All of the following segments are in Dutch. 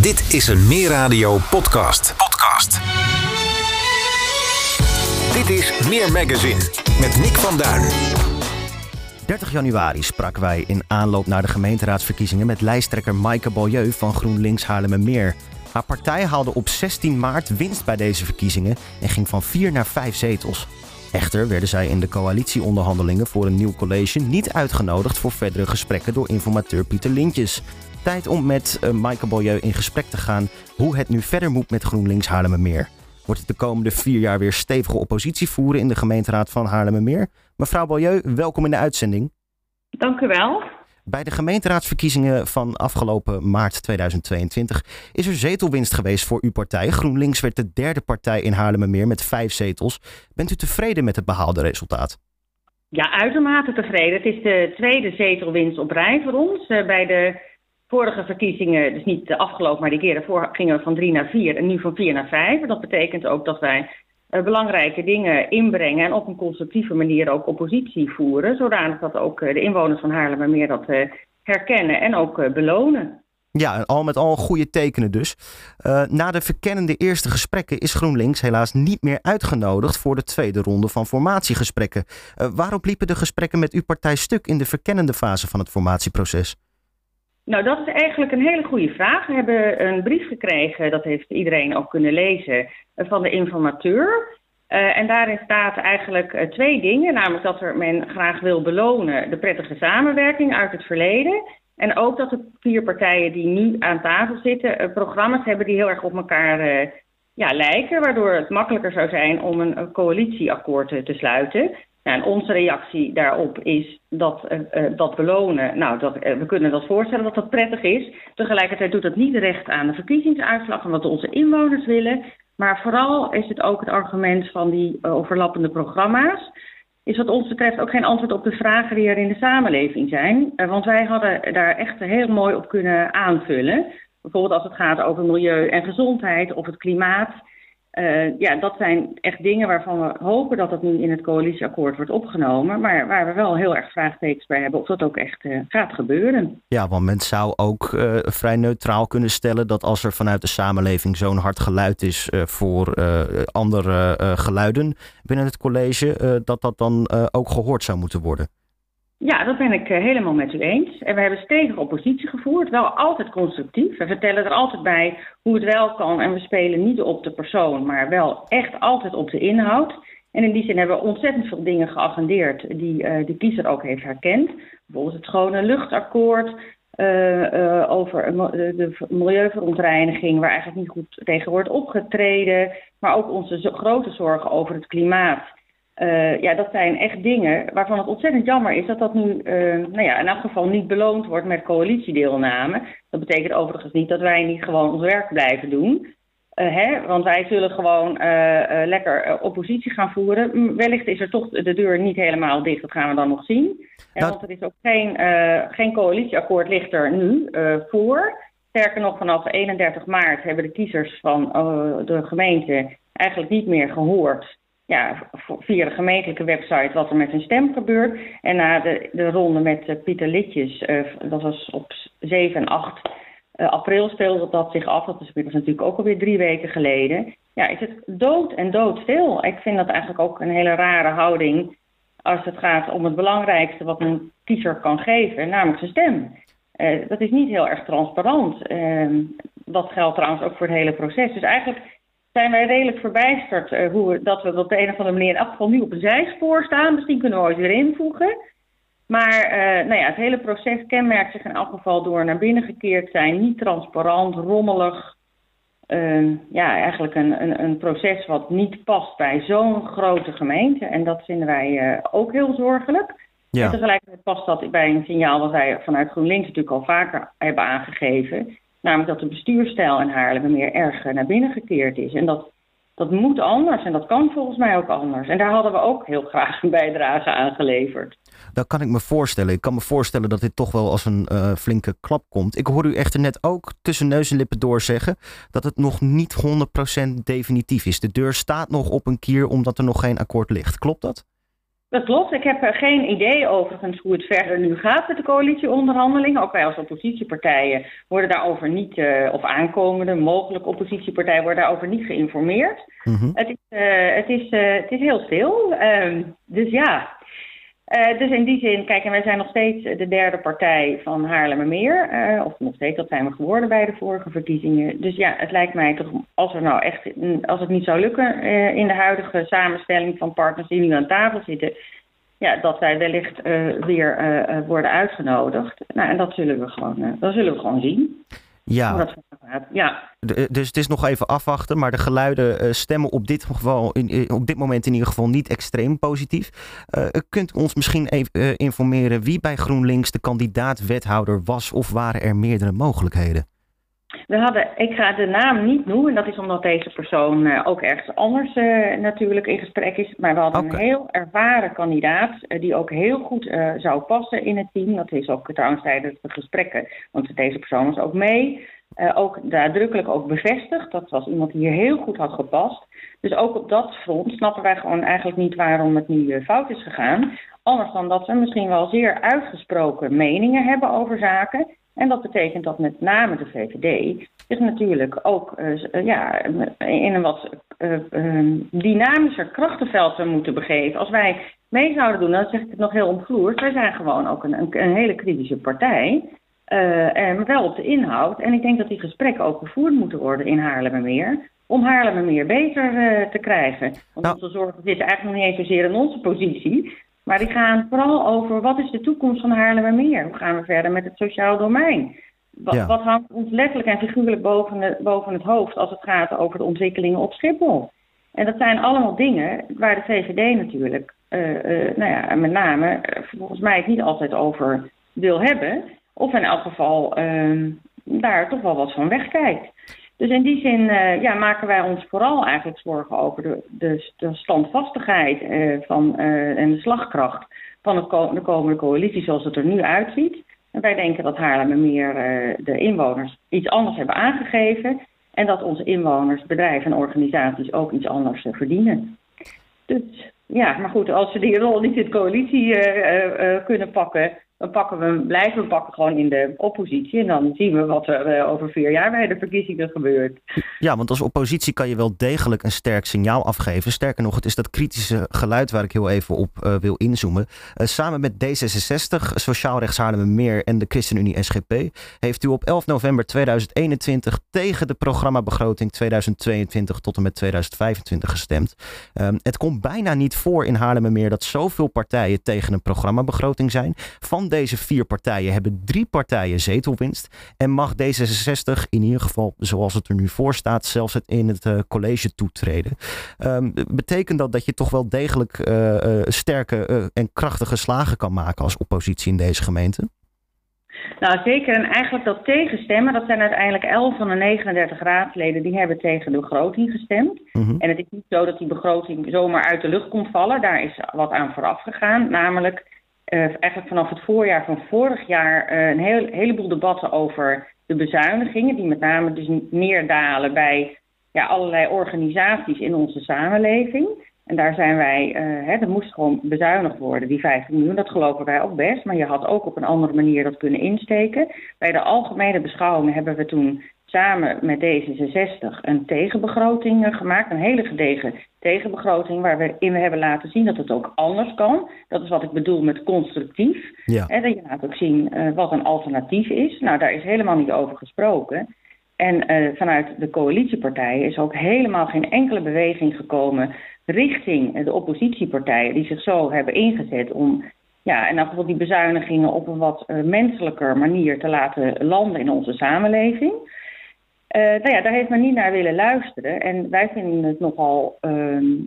Dit is een Meer Radio podcast. Podcast. Dit is Meer Magazine met Nick van Duin. 30 januari spraken wij in aanloop naar de gemeenteraadsverkiezingen met lijsttrekker Maaike Beaulieu van GroenLinks Haarlemmermeer. Haar partij haalde op 16 maart winst bij deze verkiezingen en ging van 4 naar 5 zetels. Echter werden zij in de coalitieonderhandelingen voor een nieuw college niet uitgenodigd voor verdere gesprekken door informateur Pieter Lintjes. Tijd om met uh, Maaike Beaulieu in gesprek te gaan hoe het nu verder moet met GroenLinks Haarlemmermeer. Wordt het de komende vier jaar weer stevige oppositie voeren in de gemeenteraad van Haarlemmermeer? Mevrouw Beaulieu, welkom in de uitzending. Dank u wel. Bij de gemeenteraadsverkiezingen van afgelopen maart 2022 is er zetelwinst geweest voor uw partij. GroenLinks werd de derde partij in Haarlemmermeer met vijf zetels. Bent u tevreden met het behaalde resultaat? Ja, uitermate tevreden. Het is de tweede zetelwinst op rij voor ons. Uh, bij de vorige verkiezingen, dus niet de afgelopen, maar die keer daarvoor gingen we van drie naar vier en nu van vier naar vijf. Dat betekent ook dat wij uh, belangrijke dingen inbrengen en op een constructieve manier ook oppositie voeren, zodanig dat ook uh, de inwoners van Haarlemmermeer dat uh, herkennen en ook belonen. Ja, al met al goede tekenen dus. na de verkennende eerste gesprekken is GroenLinks helaas niet meer uitgenodigd voor de tweede ronde van formatiegesprekken. waarop liepen de gesprekken met uw partij stuk in de verkennende fase van het formatieproces? Nou, dat is eigenlijk een hele goede vraag. We hebben een brief gekregen, dat heeft iedereen ook kunnen lezen, van de informateur. Uh, en daarin staat eigenlijk uh, twee dingen. Namelijk dat er men graag wil belonen de prettige samenwerking uit het verleden. En ook dat de vier partijen die nu aan tafel zitten, programma's hebben die heel erg op elkaar ja, lijken. Waardoor het makkelijker zou zijn om een coalitieakkoord te sluiten. Nou, en onze reactie daarop is dat, uh, dat belonen, nou, dat, uh, we kunnen dat voorstellen dat dat prettig is. Tegelijkertijd doet dat niet recht aan de verkiezingsuitslag en wat onze inwoners willen. Maar vooral is het ook het argument van die overlappende programma's. Is wat ons betreft ook geen antwoord op de vragen die er in de samenleving zijn. want wij hadden daar echt heel mooi op kunnen aanvullen. Bijvoorbeeld als het gaat over milieu en gezondheid of het klimaat. Uh, ja, dat zijn echt dingen waarvan we hopen dat dat nu in het coalitieakkoord wordt opgenomen. Maar waar we wel heel erg vraagtekens bij hebben of dat ook echt uh, gaat gebeuren. Ja, want men zou ook uh, vrij neutraal kunnen stellen dat als er vanuit de samenleving zo'n hard geluid is voor andere geluiden binnen het college, dat dat dan ook gehoord zou moeten worden. Ja, dat ben ik uh, helemaal met u eens. En we hebben stevige oppositie gevoerd, wel altijd constructief. We vertellen er altijd bij hoe het wel kan en we spelen niet op de persoon, maar wel echt altijd op de inhoud. En in die zin hebben we ontzettend veel dingen geagendeerd die uh, de kiezer ook heeft herkend. Bijvoorbeeld het schone luchtakkoord, uh, over de milieuverontreiniging, waar eigenlijk niet goed tegen wordt opgetreden. Maar ook onze grote zorgen over het klimaat. Uh, ja, dat zijn echt dingen waarvan het ontzettend jammer is dat dat nu uh, nou ja, in elk geval niet beloond wordt met coalitiedeelname. Dat betekent overigens niet dat wij niet gewoon ons werk blijven doen. Uh, hè? Want wij zullen gewoon lekker oppositie gaan voeren. Wellicht is er toch de deur niet helemaal dicht, dat gaan we dan nog zien. Dat... Want er is ook geen, geen coalitieakkoord ligt er nu voor. Sterker nog, vanaf 31 maart hebben de kiezers van de gemeente eigenlijk niet meer gehoord ja, via de gemeentelijke website wat er met hun stem gebeurt. En na de, de ronde met uh, Pieter Litjes, uh, dat was op 7 en 8 uh, april speelde dat zich af. Dat is natuurlijk ook alweer drie weken geleden. Ja, is het dood en doodstil. Ik vind dat eigenlijk ook een hele rare houding als het gaat om het belangrijkste wat een kiezer kan geven, namelijk zijn stem. dat is niet heel erg transparant. Ehm, dat geldt trouwens ook voor het hele proces. Dus eigenlijk zijn wij redelijk verbijsterd uh, hoe we, dat we op de een of andere manier in elk geval nu op een zijspoor staan. Misschien kunnen we ooit weer invoegen. Maar uh, nou ja, het hele proces kenmerkt zich in elk geval door naar binnen gekeerd zijn. Niet transparant, rommelig. Uh, ja, eigenlijk een, een, een, proces wat niet past bij zo'n grote gemeente. En dat vinden wij uh, ook heel zorgelijk. Ja. En tegelijkertijd past dat bij een signaal wat wij vanuit GroenLinks natuurlijk al vaker hebben aangegeven. Namelijk dat de bestuurstijl in Haarlem meer erg naar binnen gekeerd is. En dat, dat moet anders en dat kan volgens mij ook anders. En daar hadden we ook heel graag een bijdrage aan geleverd. Dat kan ik me voorstellen. Ik kan me voorstellen dat dit toch wel als een uh, flinke klap komt. Ik hoor u echter net ook tussen neus en lippen door zeggen dat het nog niet 100% definitief is. De deur staat nog op een kier omdat er nog geen akkoord ligt. Klopt dat? Dat klopt. Ik heb geen idee overigens hoe het verder nu gaat met de coalitieonderhandelingen. Ook wij als oppositiepartijen worden daarover niet, uh, of aankomende, mogelijk oppositiepartijen worden daarover niet geïnformeerd. Mhm. het, is, uh, het, is, uh, het is heel stil. Ehm, dus ja, uh, dus in die zin, kijk, en wij zijn nog steeds de derde partij van Haarlemmermeer. Uh, of nog steeds, dat zijn we geworden bij de vorige verkiezingen. Dus ja, het lijkt mij toch, als er nou echt, als het niet zou lukken uh, in de huidige samenstelling van partners die nu aan tafel zitten, ja, dat wij wellicht weer worden uitgenodigd. Nou, en dat zullen we gewoon, dat zullen we gewoon zien. Ja. Ja. Eh, dus het is nog even afwachten, maar de geluiden uh, stemmen op dit, geval, in, op dit moment in ieder geval niet extreem positief. Uh, kunt u ons misschien even informeren wie bij GroenLinks de kandidaat-wethouder was of waren er meerdere mogelijkheden? We hadden, ik ga de naam niet noemen, dat is omdat deze persoon ook ergens anders natuurlijk in gesprek is. Maar we hadden okay. een heel ervaren kandidaat die ook heel goed zou passen in het team. Dat is ook trouwens tijdens de gesprekken, want deze persoon was ook mee. Ook nadrukkelijk ook bevestigd. Dat was iemand die hier heel goed had gepast. Dus ook op dat front snappen wij gewoon eigenlijk niet waarom het nu fout is gegaan. Anders dan dat we misschien wel zeer uitgesproken meningen hebben over zaken. En dat betekent dat met name de VVD zich natuurlijk ook uh, ja, in een wat uh, uh, dynamischer krachtenveld zou moeten begeven. Als wij mee zouden doen, dan zeg ik het nog heel omvloerd, wij zijn gewoon ook een, een hele kritische partij. En wel op de inhoud. En ik denk dat die gesprekken ook gevoerd moeten worden in Haarlemmermeer. Om Haarlemmermeer beter te krijgen. Want nou. onze zorgen zitten eigenlijk nog niet eens zozeer in onze positie. Maar die gaan vooral over wat is de toekomst van Haarlemmermeer? Hoe gaan we verder met het sociaal domein? Wat, wat hangt ons letterlijk en figuurlijk boven, boven het hoofd als het gaat over de ontwikkelingen op Schiphol? En dat zijn allemaal dingen waar de VVD natuurlijk, uh, uh, nou ja, met name uh, volgens mij het niet altijd over wil hebben. Of in elk geval ehm, daar toch wel wat van wegkijkt. Dus in die zin uh, ja, maken wij ons vooral eigenlijk zorgen over de, de, de standvastigheid uh, van, uh, en de slagkracht van de komende coalitie zoals het er nu uitziet. En wij denken dat Haarlemmermeer de inwoners iets anders hebben aangegeven. En dat onze inwoners, bedrijven en organisaties ook iets anders verdienen. Dus ja, maar goed, als ze die rol niet in de coalitie kunnen pakken, dan pakken we, blijven we pakken gewoon in de oppositie. En dan zien we wat er uh, over vier jaar bij de verkiezingen gebeurt. Ja, want als oppositie kan je wel degelijk een sterk signaal afgeven. Sterker nog, het is dat kritische geluid waar ik heel even op uh, wil inzoomen. Uh, samen met D66, Sociaal Rechts Meer en de ChristenUnie SGP... heeft u op 11 november 2021 tegen de programmabegroting 2022 tot en met 2025 gestemd. Um, het komt bijna niet voor in Haarlemmermeer dat zoveel partijen tegen een programmabegroting zijn... Van deze vier partijen hebben drie partijen zetelwinst. En mag D66 in ieder geval, zoals het er nu voor staat, zelfs het in het uh, college toetreden. Um, betekent dat dat je toch wel degelijk uh, uh, sterke en krachtige slagen kan maken als oppositie in deze gemeente? Nou, zeker. En eigenlijk dat tegenstemmen, dat zijn uiteindelijk 11 van de 39 raadsleden, die hebben tegen de begroting gestemd. Mm -hmm. En het is niet zo dat die begroting zomaar uit de lucht komt vallen. Daar is wat aan vooraf gegaan. Namelijk uh, eigenlijk vanaf het voorjaar van vorig jaar uh, een heel, heleboel debatten over de bezuinigingen, die met name dus neerdalen bij ja, allerlei organisaties in onze samenleving. En daar zijn wij, uh, moest gewoon bezuinigd worden, die 15 miljoen, dat geloven wij ook best. Maar je had ook op een andere manier dat kunnen insteken. Bij de algemene beschouwingen hebben we toen samen met D66 een tegenbegroting gemaakt. Een hele gedegen tegenbegroting waarin we hebben laten zien dat het ook anders kan. Dat is wat ik bedoel met constructief. Ja. En dat je laat ook zien uh, wat een alternatief is. Nou, daar is helemaal niet over gesproken. En uh, vanuit de coalitiepartijen is ook helemaal geen enkele beweging gekomen richting de oppositiepartijen die zich zo hebben ingezet om ja, en dan geval die bezuinigingen op een wat menselijker manier te laten landen in onze samenleving. Uh, nou ja, daar heeft men niet naar willen luisteren. En wij vinden het nogal uh,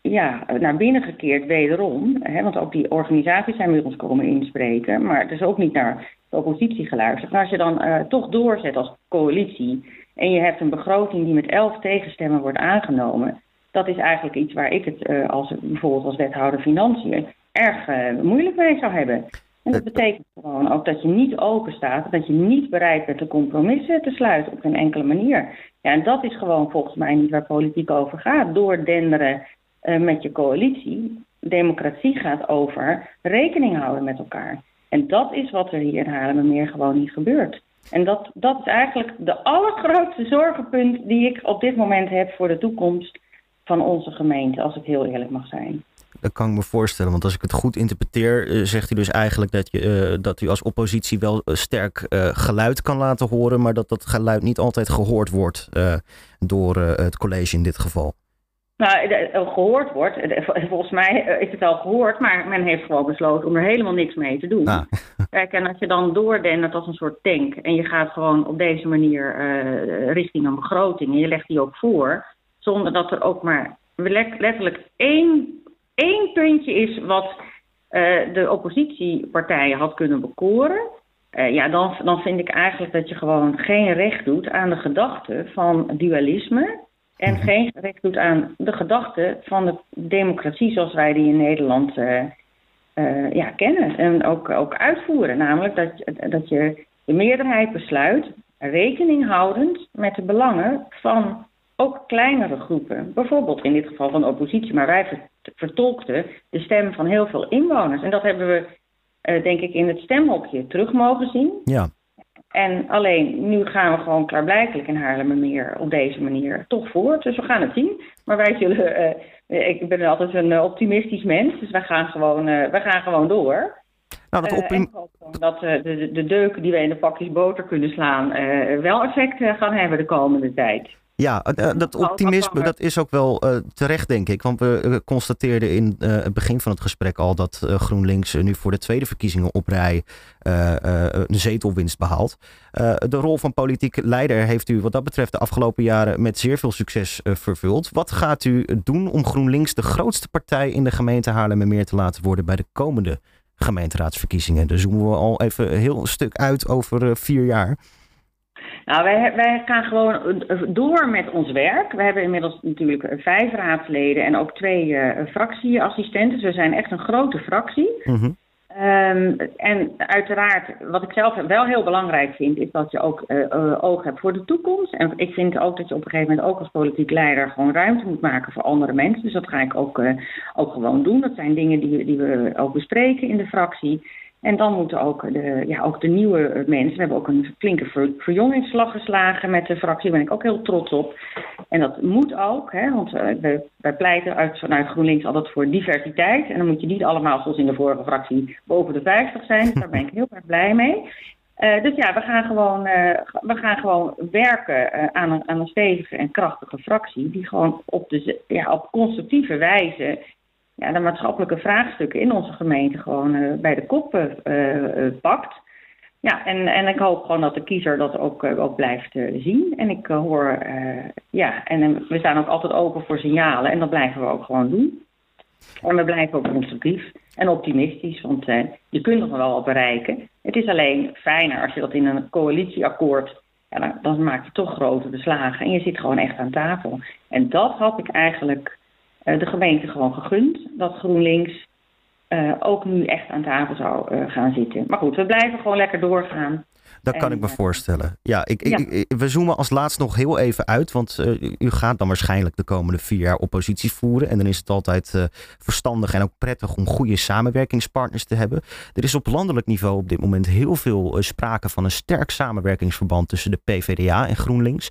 ja, naar binnen gekeerd wederom. Hè, want ook die organisaties zijn bij ons komen inspreken. Maar het is ook niet naar de oppositie geluisterd. Maar als je dan uh, toch doorzet als coalitie... en je hebt een begroting die met elf tegenstemmen wordt aangenomen... dat is eigenlijk iets waar ik het uh, als, bijvoorbeeld als wethouder financiën... erg moeilijk mee zou hebben. En dat betekent gewoon ook dat je niet open staat, dat je niet bereid bent de compromissen te sluiten op een enkele manier. Ja, en dat is gewoon volgens mij niet waar politiek over gaat. Doordenderen uh, met je coalitie. democratie gaat over rekening houden met elkaar. En dat is wat er hier in Haarlemmermeer gewoon niet gebeurt. En dat, dat is eigenlijk de allergrootste zorgenpunt die ik op dit moment heb voor de toekomst van onze gemeente, als ik heel eerlijk mag zijn. Dat kan ik me voorstellen, want als ik het goed interpreteer, eh, zegt u dus eigenlijk dat, je, uh, dat u als oppositie wel uh, sterk geluid kan laten horen, maar dat dat geluid niet altijd gehoord wordt door het college in dit geval. Nou, gehoord wordt. Volgens mij is het al gehoord, maar men heeft gewoon besloten om er helemaal niks mee te doen. Ah. Kijk, en als je dan doordent als een soort tank en je gaat gewoon op deze manier richting een begroting en je legt die ook voor, zonder dat er ook maar letterlijk één, één puntje is wat uh, de oppositiepartijen had kunnen bekoren. Uh, ja, dan, dan vind ik eigenlijk dat je gewoon geen recht doet aan de gedachte van dualisme. En mhm. geen recht doet aan de gedachte van de democratie zoals wij die in Nederland uh, ja, kennen. En ook, ook uitvoeren. Namelijk dat, dat je de meerderheid besluit, rekening houdend met de belangen van ook kleinere groepen, bijvoorbeeld in dit geval van de oppositie, maar wij vertolkten de stem van heel veel inwoners. En dat hebben we, uh, denk ik, in het stemhokje terug mogen zien. Ja. En alleen nu gaan we gewoon klaarblijkelijk in Haarlemmermeer op deze manier toch voor. Dus we gaan het zien. Maar wij zullen, uh, ik ben altijd een optimistisch mens, dus wij gaan gewoon, uh, wij gaan gewoon door. Nou, dat optim... dat de, de, de deuken die we in de pakjes boter kunnen slaan wel effect gaan hebben de komende tijd. Ja, eh, eh, dat optimisme dat is ook wel uh, terecht, denk ik. Want we constateerden in het begin van het gesprek al dat GroenLinks nu voor de tweede verkiezingen op rij een zetelwinst behaalt. de rol van politiek leider heeft u wat dat betreft de afgelopen jaren met zeer veel succes vervuld. Wat gaat u doen om GroenLinks de grootste partij in de gemeente Haarlemmermeer te laten worden bij de komende gemeenteraadsverkiezingen? Daar zoomen we al even heel stuk uit over vier jaar. Nou, wij, wij gaan gewoon door met ons werk. We hebben inmiddels natuurlijk vijf raadsleden en ook twee uh, fractieassistenten. Dus we zijn echt een grote fractie. Mm um, en uiteraard, wat ik zelf wel heel belangrijk vind, is dat je ook uh, oog hebt voor de toekomst. En ik vind ook dat je op een gegeven moment ook als politiek leider gewoon ruimte moet maken voor andere mensen. Dus dat ga ik ook, uh, ook gewoon doen. Dat zijn dingen die, die we ook bespreken in de fractie. En dan moeten ook de, ja, ook de nieuwe mensen. We hebben ook een flinke verjongingsslag geslagen met de fractie. Daar ben ik ook heel trots op. En dat moet ook, hè, want uh, wij, pleiten uit, vanuit GroenLinks altijd voor diversiteit. En dan moet je niet allemaal, zoals in de vorige fractie, boven de 50 zijn. Daar ben ik heel erg blij mee. Uh, dus ja, we gaan gewoon, uh, we gaan gewoon werken aan, een, aan een stevige en krachtige fractie. Die gewoon op, de, ja, op constructieve wijze ja, de maatschappelijke vraagstukken in onze gemeente gewoon uh, bij de kop uh, pakt. Ja, en, en ik hoop gewoon dat de kiezer dat ook, ook blijft zien. En ik hoor, ja, en we staan ook altijd open voor signalen en dat blijven we ook gewoon doen. En we blijven ook constructief en optimistisch, want je kunt nog wel wat bereiken. Het is alleen fijner als je dat in een coalitieakkoord, dan, dan maak je toch grote beslagen en je zit gewoon echt aan tafel. En dat had ik eigenlijk eh, de gemeente gewoon gegund dat GroenLinks uh, ook nu echt aan tafel zou uh, gaan zitten. Maar goed, we blijven gewoon lekker doorgaan. Dat kan ik me voorstellen. Ja, ik, ik, we zoomen als laatst nog heel even uit. Want uh, u gaat dan waarschijnlijk de komende vier jaar oppositie voeren. En dan is het altijd uh, verstandig en ook prettig om goede samenwerkingspartners te hebben. Er is op landelijk niveau op dit moment heel veel uh, sprake van een sterk samenwerkingsverband tussen de PVDA en GroenLinks.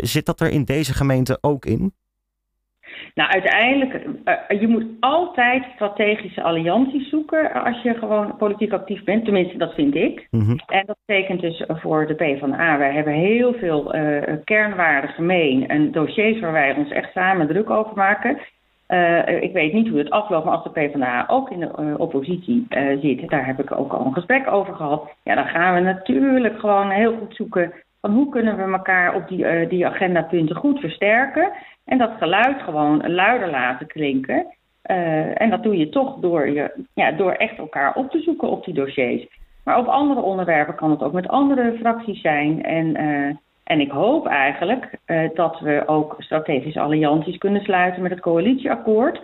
zit dat er in deze gemeente ook in? Nou, uiteindelijk, uh, je moet altijd strategische allianties zoeken als je gewoon politiek actief bent. Tenminste, dat vind ik. Mm En dat betekent dus voor de PvdA. Wij hebben heel veel uh, kernwaarden gemeen en dossiers waar wij ons echt samen druk over maken. Uh, ik weet niet hoe het afloopt, maar als de PvdA ook in de oppositie zit, daar heb ik ook al een gesprek over gehad. Ja, dan gaan we natuurlijk gewoon heel goed zoeken hoe kunnen we elkaar op die, die agendapunten goed versterken. En dat geluid gewoon luider laten klinken. Uh, en dat doe je toch door, je, ja, door echt elkaar op te zoeken op die dossiers. Maar op andere onderwerpen kan het ook met andere fracties zijn. En, uh, en ik hoop eigenlijk dat we ook strategische allianties kunnen sluiten met het coalitieakkoord.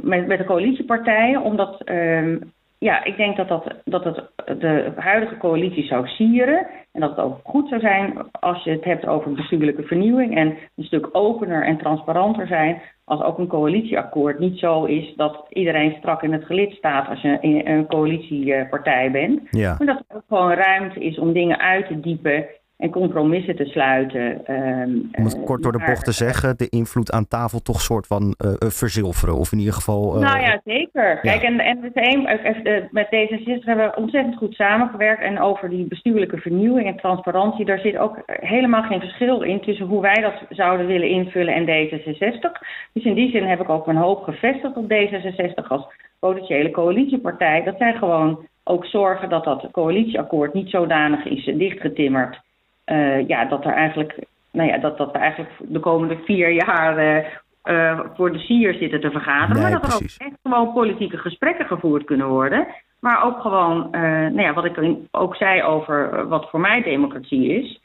met, met de coalitiepartijen, omdat ehm, ja, ik denk dat, dat, dat het de huidige coalitie zou sieren. En dat het ook goed zou zijn als je het hebt over bestuurlijke vernieuwing. En een stuk opener en transparanter zijn. als ook een coalitieakkoord niet zo is dat iedereen strak in het gelid staat als je een coalitiepartij bent. Ja. Maar dat er ook gewoon ruimte is om dingen uit te diepen en compromissen te sluiten. ehm, Om het eh, kort door de bocht te zeggen, de invloed aan tafel toch soort van eh, eh, verzilveren. Of in ieder geval... eh, Nou ja, zeker. Kijk, en, en het een, eh, eh, met D66 hebben we ontzettend goed samengewerkt. En over die bestuurlijke vernieuwing en transparantie, daar zit ook helemaal geen verschil in tussen hoe wij dat zouden willen invullen en D66. Dus in die zin heb ik ook mijn hoop gevestigd op D66 als potentiële coalitiepartij. Dat zij gewoon ook zorgen dat dat coalitieakkoord niet zodanig is dichtgetimmerd. Eh, ja, dat er eigenlijk, nou ja, dat, dat we eigenlijk de komende vier jaar eh, eh, voor de sier zitten te vergaderen. Nee, maar dat er ook echt gewoon politieke gesprekken gevoerd kunnen worden. Maar ook gewoon, eh, nou ja, wat ik ook zei over wat voor mij democratie is.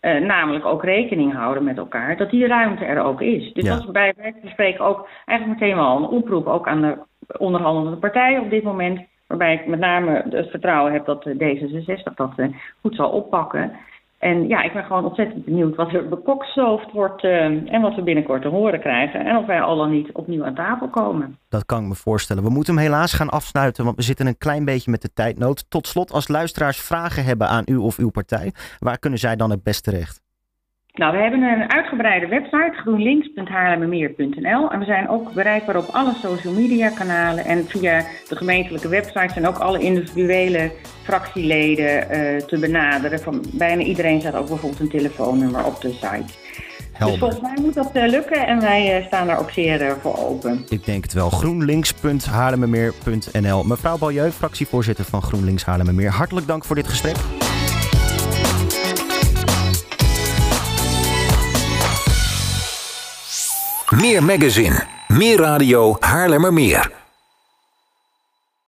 namelijk ook rekening houden met elkaar, dat die ruimte er ook is. Dus Ja. dat is bij spreken ook eigenlijk meteen wel een oproep, ook aan de onderhandelende partijen op dit moment. Waarbij ik met name het vertrouwen heb dat eh, D66 dat goed zal oppakken. En ja, ik ben gewoon ontzettend benieuwd wat er bekokstoofd wordt eh, en wat we binnenkort te horen krijgen. En of wij al dan niet opnieuw aan tafel komen. Dat kan ik me voorstellen. We moeten hem helaas gaan afsluiten, want we zitten een klein beetje met de tijdnood. Tot slot, als luisteraars vragen hebben aan u of uw partij, waar kunnen zij dan het best terecht? Nou, we hebben een uitgebreide website, groenlinks.haarlemmermeer.nl. En we zijn ook bereikbaar op alle social media kanalen. En via de gemeentelijke website zijn ook alle individuele fractieleden eh, te benaderen. Van bijna iedereen staat ook bijvoorbeeld een telefoonnummer op de site. Dus volgens mij moet dat eh, lukken en wij eh, staan daar ook zeer voor open. Ik denk het wel. GroenLinks.haarlemmermeer.nl Mevrouw Baljeu, fractievoorzitter van GroenLinks Haarlemmermeer. Hartelijk dank voor dit gesprek. Meer magazine, meer radio Haarlemmermeer.